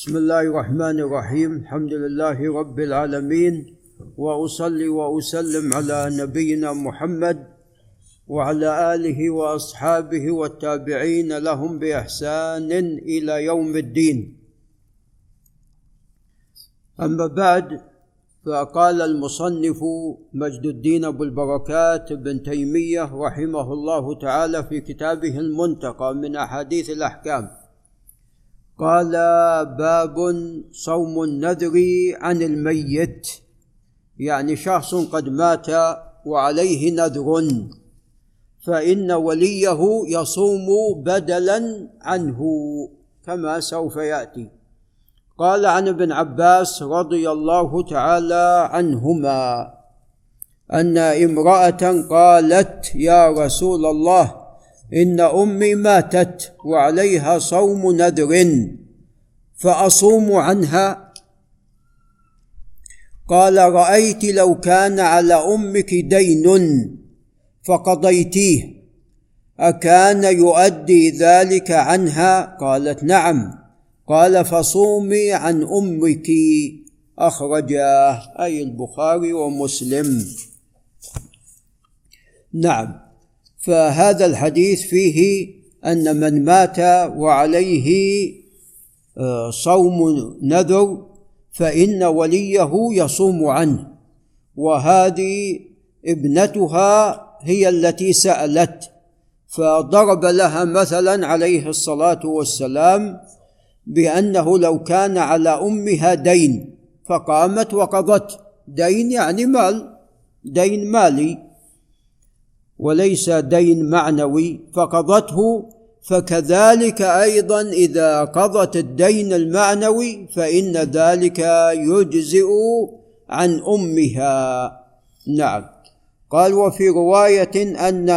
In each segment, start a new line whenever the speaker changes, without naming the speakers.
بسم الله الرحمن الرحيم. الحمد لله رب العالمين. وأصلي وأسلم على نبينا محمد وعلى آله وأصحابه والتابعين لهم بإحسان إلى يوم الدين. أما بعد فقال المصنف مجد الدين أبو البركات بن تيمية رحمه الله تعالى في كتابه المنتقى من أحاديث الأحكام. قال باب صوم النذر عن الميت. يعني شخص قد مات وعليه نذر فإن وليه يصوم بدلا عنه كما سوف يأتي. قال عن ابن عباس رضي الله تعالى عنهما أن امرأة قالت يا رسول الله إن أمي ماتت وعليها صوم نذر فأصوم عنها. قال رأيت لو كان على أمك دين فقضيتيه أكان يؤدي ذلك عنها؟ قالت نعم. قال فصومي عن أمك. أخرجاه أي البخاري ومسلم. نعم. فهذا الحديث فيه أن من مات وعليه آه، صوم نذر فإن وليه يصوم عنه. وهذه ابنتها هي التي سألت فضرب لها مثلا عليه الصلاة والسلام بأنه لو كان على أمها دين فقامت وقضت. دين يعني مال دين مالي. وليس دين معنوي فقضته فكذلك أيضا إذا قضت الدين المعنوي فإن ذلك يجزئ عن أمها. نعم. قال وفي رواية أن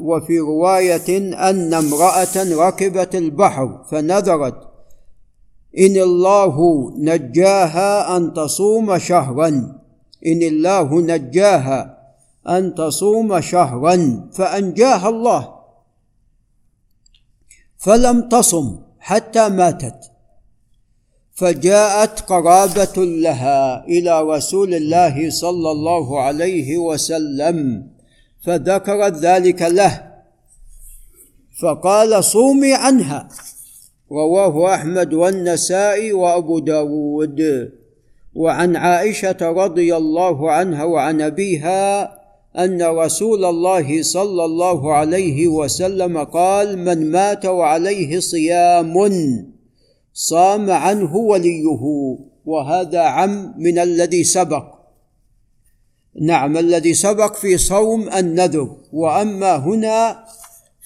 وفي رواية أن امرأة ركبت البحر فنذرت إن الله نجاها أن تصوم شهرا إن الله نجاها. أن تصوم شهرا فأنجاها الله. فلم تصم حتى ماتت. فجاءت قرابة لها إلى رسول الله صلى الله عليه وسلم فذكرت ذلك له. فقال صومي عنها. رواه أحمد والنسائي وأبو داود. وعن عائشة رضي الله عنها وعن أبيها أن رسول الله صلى الله عليه وسلم قال من مات وعليه صيام صام عنه وليه وهذا عم من الذي سبق. نعم الذي سبق في صوم النذر وأما هنا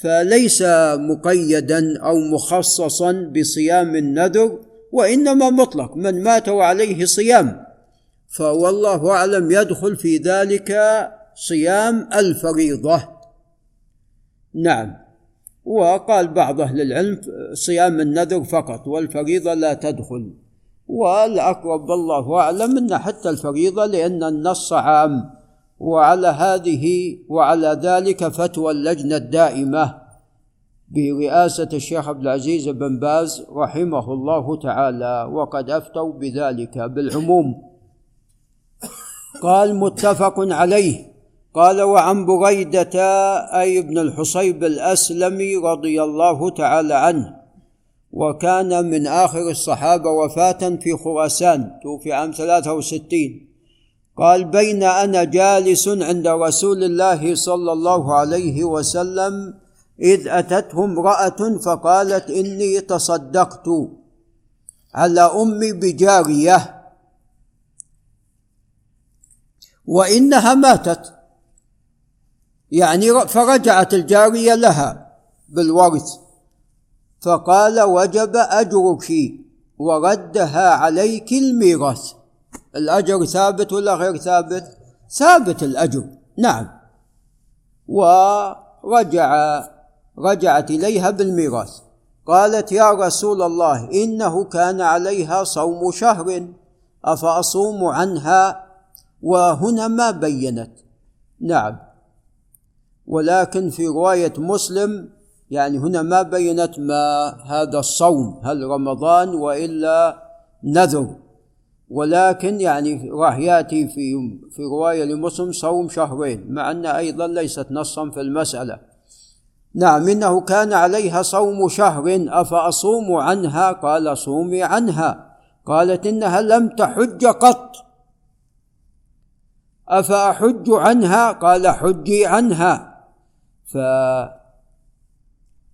فليس مقيدا أو مخصصا بصيام النذر وإنما مطلق من مات وعليه صيام. فوالله أعلم يدخل في ذلك صيام الفريضة. نعم. وقال بعض أهل العلم صيام النذر فقط والفريضة لا تدخل. والأقرب والله أعلم أن حتى الفريضة لأن النص عام. وعلى هذه وعلى ذلك فتوى اللجنة الدائمة برئاسة الشيخ عبد العزيز بن باز رحمه الله تعالى. وقد أفتوا بذلك بالعموم. قال متفق عليه. قال وعن بريدة أي ابن الحصيب الأسلمي رضي الله تعالى عنه وكان من آخر الصحابة وفاة في خراسان توفي عام 63 قال بين أنا جالس عند رسول الله صلى الله عليه وسلم إذ أتته امرأة فقالت إني تصدقت على أمي بجارية وإنها ماتت. يعني فرجعت الجارية لها بالورث. فقال وجب أجرك وردها عليك الميراث. الأجر ثابت ولا غير ثابت؟ ثابت الأجر نعم. ورجع رجعت إليها بالميراث. قالت يا رسول الله إنه كان عليها صوم شهر أفأصوم عنها؟ وهنا ما بينت. نعم. ولكن في رواية مسلم يعني هنا ما بينت ما هذا الصوم هل رمضان وإلا نذر. ولكن يعني راح يأتي في في رواية لمسلم صوم شهرين مع أن أيضا ليست نصا في المسألة. نعم إنه كان عليها صوم شهر أفأصوم عنها؟ قال صومي عنها. قالت إنها لم تحج قط. أفأحج عنها؟ قال حجي عنها.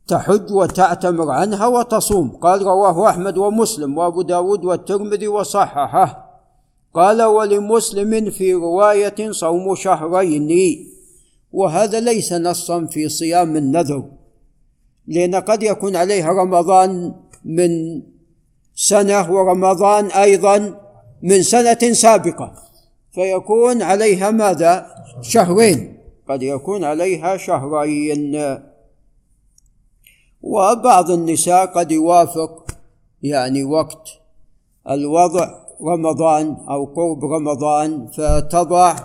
فتحج وتعتمر عنها وتصوم. قال رواه أحمد ومسلم وأبو داود والترمذي وصححه. قال ولمسلم في رواية صوم شهرين. وهذا ليس نصا في صيام النذر لأن قد يكون عليها رمضان من سنة ورمضان أيضا من سنة سابقة فيكون عليها ماذا؟ شهرين. قد يكون عليها شهرين. وبعض النساء قد يوافق يعني وقت الوضع رمضان أو قرب رمضان فتضع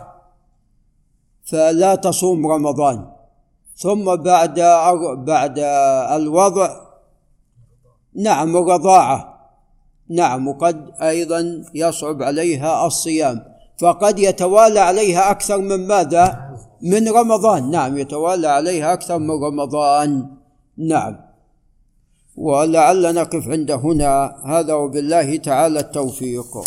فلا تصوم رمضان. ثم بعد بعد الوضع نعم الرضاعة نعم وقد أيضا يصعب عليها الصيام. فقد يتوالى عليها أكثر من ماذا؟ من رمضان. نعم يتوالى عليها أكثر من رمضان. نعم. ولعل نقف عند هنا. هذا وبالله تعالى التوفيق.